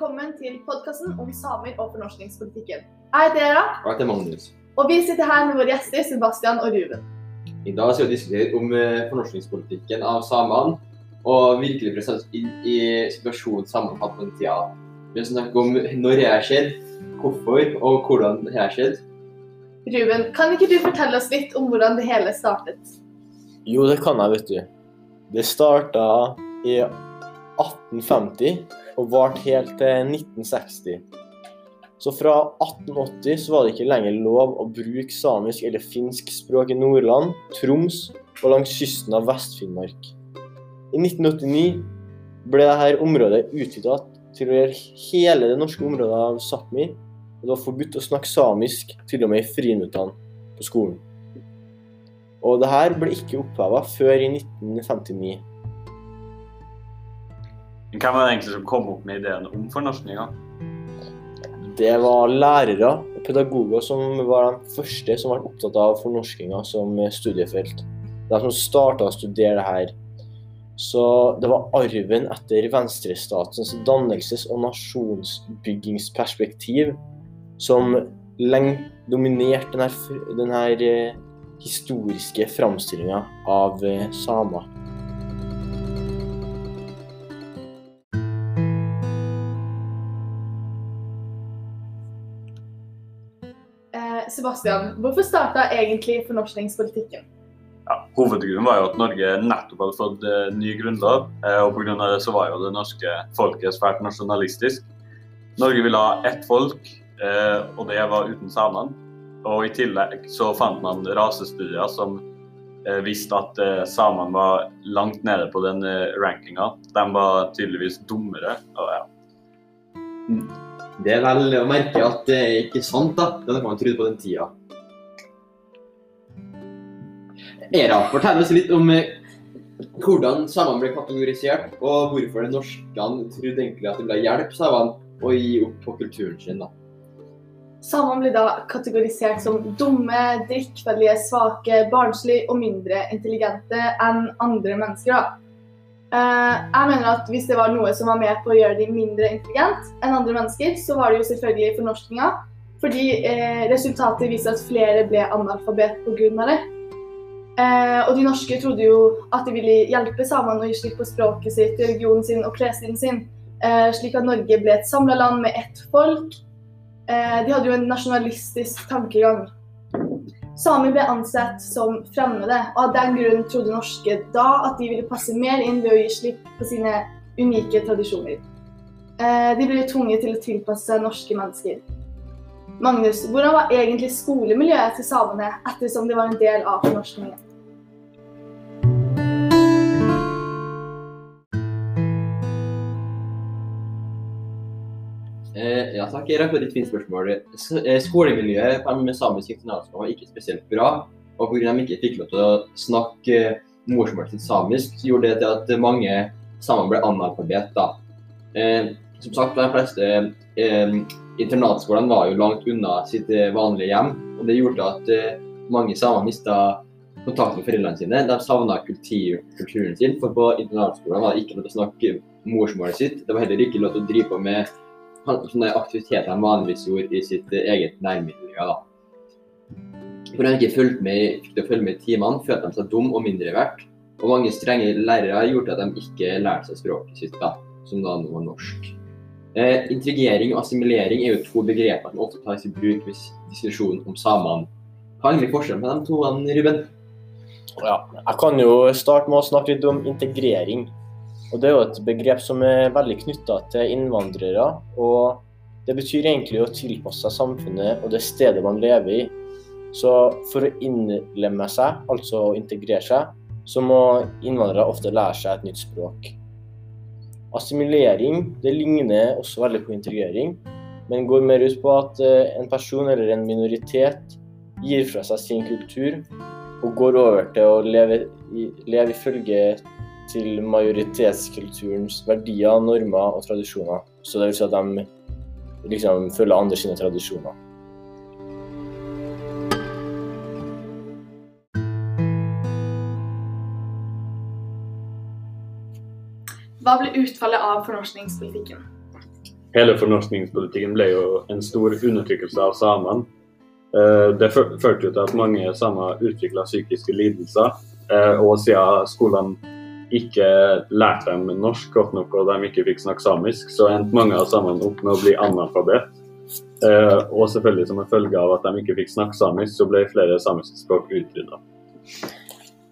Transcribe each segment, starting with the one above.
velkommen til podkasten om samer og fornorskningspolitikken. Jeg heter Era, Og jeg heter Magnus. og vi sitter her med våre gjester Sebastian og Ruben. I dag skal vi diskutere om eh, fornorskningspolitikken av samene, og virkelig presse inn i situasjonen samene har hatt den tida. Vi skal snakke om når det har skjedd, hvorfor og hvordan det har skjedd. Ruben, kan ikke du fortelle oss litt om hvordan det hele startet? Jo, det kan jeg, vet du. Det starta i 1850 og varte helt til 1960. Så fra 1880 så var det ikke lenger lov å bruke samisk eller finsk språk i Nordland, Troms og langs kysten av Vest-Finnmark. I 1989 ble dette området utvida til å gjøre hele det norske området av Sápmi. Og det var forbudt å snakke samisk til og med i friminuttene på skolen. Og det her ble ikke oppheva før i 1959. Hvem var det egentlig som kom opp med ideen om fornorskninga? Det var lærere og pedagoger som var de første som ble opptatt av fornorskinga som studiefelt. De som starta å studere det her. Så det var arven etter venstrestatens dannelses- og nasjonsbyggingsperspektiv som lenge dominerte denne, denne eh, historiske framstillinga av eh, samer. Sebastian, hvorfor starta egentlig fornorskningspolitikken? Ja, hovedgrunnen var jo at Norge nettopp hadde fått eh, ny grunnlov, eh, og pga. det så var jo det norske folket svært nasjonalistisk. Norge ville ha ett folk, eh, og det var uten samene. Og i tillegg så fant man rasestudier som visste at samene var langt nede på den rankinga. De var tydeligvis dummere. Og ja. Det er vel å merke at det er ikke sant, da. Det hadde man trodde på den tida. Era, fortell oss litt om eh, hvordan samene ble kategorisert, og hvorfor de norskene trodde egentlig at det ble hjelp samene å gi opp på kulturen sin. da. Samene ble da kategorisert som dumme, drikkfeldige, svake, barnslige og mindre intelligente enn andre mennesker. da. Eh, jeg mener at Hvis det var noe som var med på å gjøre dem mindre intelligent enn andre mennesker, så var det jo selvfølgelig fornorskninga. Fordi eh, resultatet viser at flere ble analfabet pga. det. Eh, og de norske trodde jo at de ville hjelpe samene å gi slipp på språket sitt, religionen sin og klesstilen sin, eh, slik at Norge ble et samla land med ett folk. Eh, de hadde jo en nasjonalistisk tankegang. Samer ble ansett som fremmede, og av den grunn trodde norske da at de ville passe mer inn ved å gi slipp på sine unike tradisjoner. Eh, de ble tvunget til å tilpasse seg norske mennesker. Magnus, hvordan var egentlig skolemiljøet til samene ettersom det var en del av fornorskningen? Eh, ja takk, Era, for ditt fine spørsmål. Eh, skolemiljøet på de samisk internatskole var ikke spesielt bra. Og pga. de ikke fikk lov til å snakke eh, morsmålet sitt samisk, så gjorde det til at mange samer ble analfabet. da. Eh, som sagt, de fleste eh, internatskolene var jo langt unna sitt eh, vanlige hjem. Og det gjorde at eh, mange samer mista kontakt med foreldrene sine. De savna kultur, kulturen sin, for på internatskolen var det ikke lov til å snakke morsmålet sitt. Det var heller ikke lov til å drive på med sånne aktiviteter de vanligvis gjorde i sitt eh, eget nærmiljø. da. For de ikke fulgte med, fikk til følge med i timene, følte de seg dum og mindre verdt. Og mange strenge lærere gjorde at de ikke lærte seg språket sitt, da, som da nå var norsk. Eh, integrering og assimilering er jo to begreper som ofte tas i bruk ved diskusjonen om samene. Hva er egentlig forskjellen på de to, Ruben? Ja, jeg kan jo starte med å snakke litt om integrering. Og Det er jo et begrep som er veldig knytta til innvandrere. og Det betyr egentlig å tilpasse seg samfunnet og det stedet man lever i. Så for å innlemme seg, altså å integrere seg, så må innvandrere ofte lære seg et nytt språk. Assimilering det ligner også veldig på integrering, men går mer ut på at eh, en person eller en minoritet gir fra seg sin kultur og går over til å leve, leve ifølge til majoritetskulturens verdier, normer og tradisjoner. Så det vil si at de liksom følger andre sine tradisjoner. Hva ble utfallet av fornorskningspolitikken? hele fornorskningspolitikken ble jo en stor undertrykkelse av samene. Eh, Det før- førte jo til at mange samer utvikla psykiske lidelser. eh, Og siden skolene ikke lærte dem norsk godt nok og de ikke fikk snakke samisk, så endte mange av samene opp med å bli analfabet. Eh, Og selvfølgelig som en følge av at de ikke fikk snakke samisk, så ble flere samiske språk utrydda.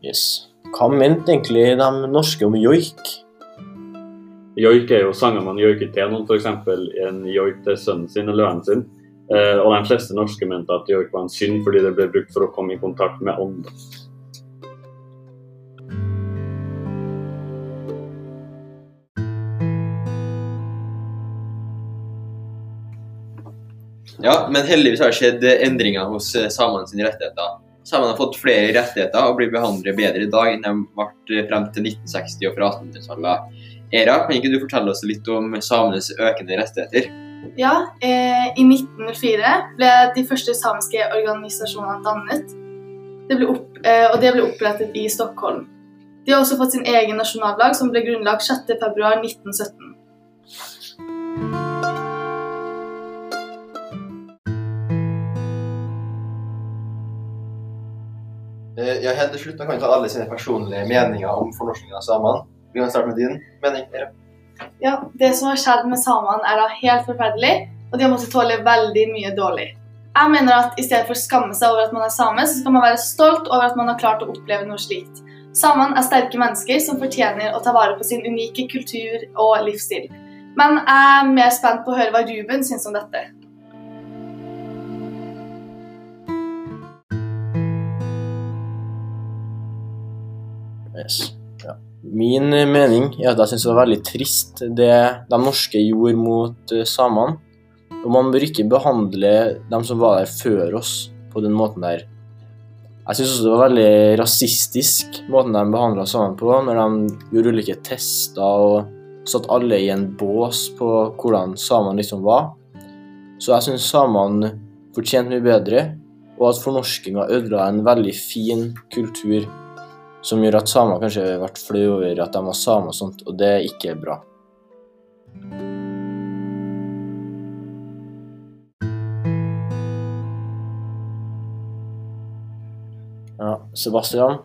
Yes. Hva mente egentlig de norske om joik? Joik er jo sanger man joiker til noen, f.eks. en joik til sønnen sin eller vennen sin. Eh, og de fleste norske mente at joik var en synd fordi det ble brukt for å komme i kontakt med ånden. Ja, men heldigvis har det skjedd endringer hos eh, samene sine rettigheter. Samene har fått flere rettigheter og blir behandlet bedre i dag enn de ble frem til 1960 og fra 1800-tallet. Era, kan ikke du fortelle oss litt om samenes økende rettigheter? Ja, eh, I 1904 ble de første samiske organisasjonene dannet. Det opp, eh, og det ble opprettet i Stockholm. De har også fått sin egen nasjonaldag, som ble grunnlagt 6.2.1917. Ja, helt til slutt, da kan vi ta alle sine personlige meninger om fornorskingen av samene. Vi kan starte med din mening. Era. Ja, Det som har skjedd med samene, er da helt forferdelig, og de har måttet tåle veldig mye dårlig. Jeg mener at I stedet for å skamme seg over at man er same, så skal man være stolt over at man har klart å oppleve noe slikt. Samene er sterke mennesker som fortjener å ta vare på sin unike kultur og livsstil. Men jeg er mer spent på å høre hva Ruben syns om dette. Yes. Ja. Min eh, mening er at jeg syns det var veldig trist det de norske gjorde mot eh, samene. Og man bør ikke behandle dem som var der før oss, på den måten der. Jeg syns også det var veldig rasistisk måten de behandla samene på, når de gjorde ulike tester og satt alle i en bås på hvordan samene liksom var. Så jeg syns samene fortjente mye bedre, og at fornorskinga ødela en veldig fin kultur som gjør at samer kanskje vært flaue over at de var samer og sånt, og det er ikke bra. Ja, Sebastian,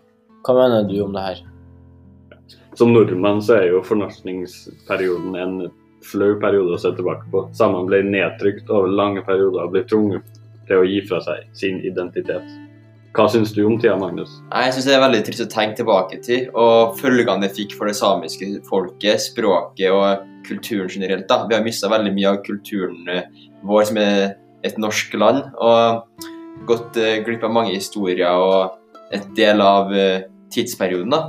hva mener du om det her? Som nordmann så er jo fornorskningsperioden en flau periode å se tilbake på. Samene ble nedtrykt over lange perioder og ble tvunget til å gi fra seg sin identitet. Hva syns du om tida, Magnus? Jeg syns det er veldig trist å tenke tilbake til, og følgene det fikk for det samiske folket, språket og kulturen generelt. da. Vi har mista veldig mye av kulturen eh, vår som er et norsk land, og gått eh, glipp av mange historier og et del av eh, tidsperioden. da.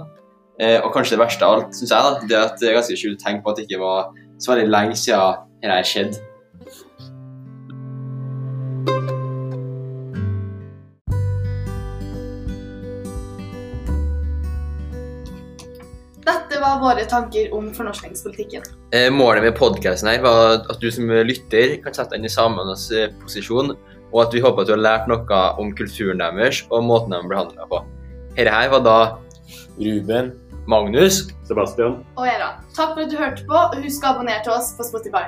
Og kanskje det verste av alt, syns jeg, da, det at det er ganske skjult å tenke på at det ikke var så veldig lenge siden dette skjedde. Var våre tanker om fornorskningspolitikken. Eh, målet med podkasten her var at du som lytter kan sette deg inn i samenes eh, posisjon, og at vi håper at du har lært noe om kulturen deres og måten de blir handla på. Dette her var da Ruben? Magnus. Sebastian? Og Era, takk for at du hørte på, og husk å abonnere til oss på Spotify.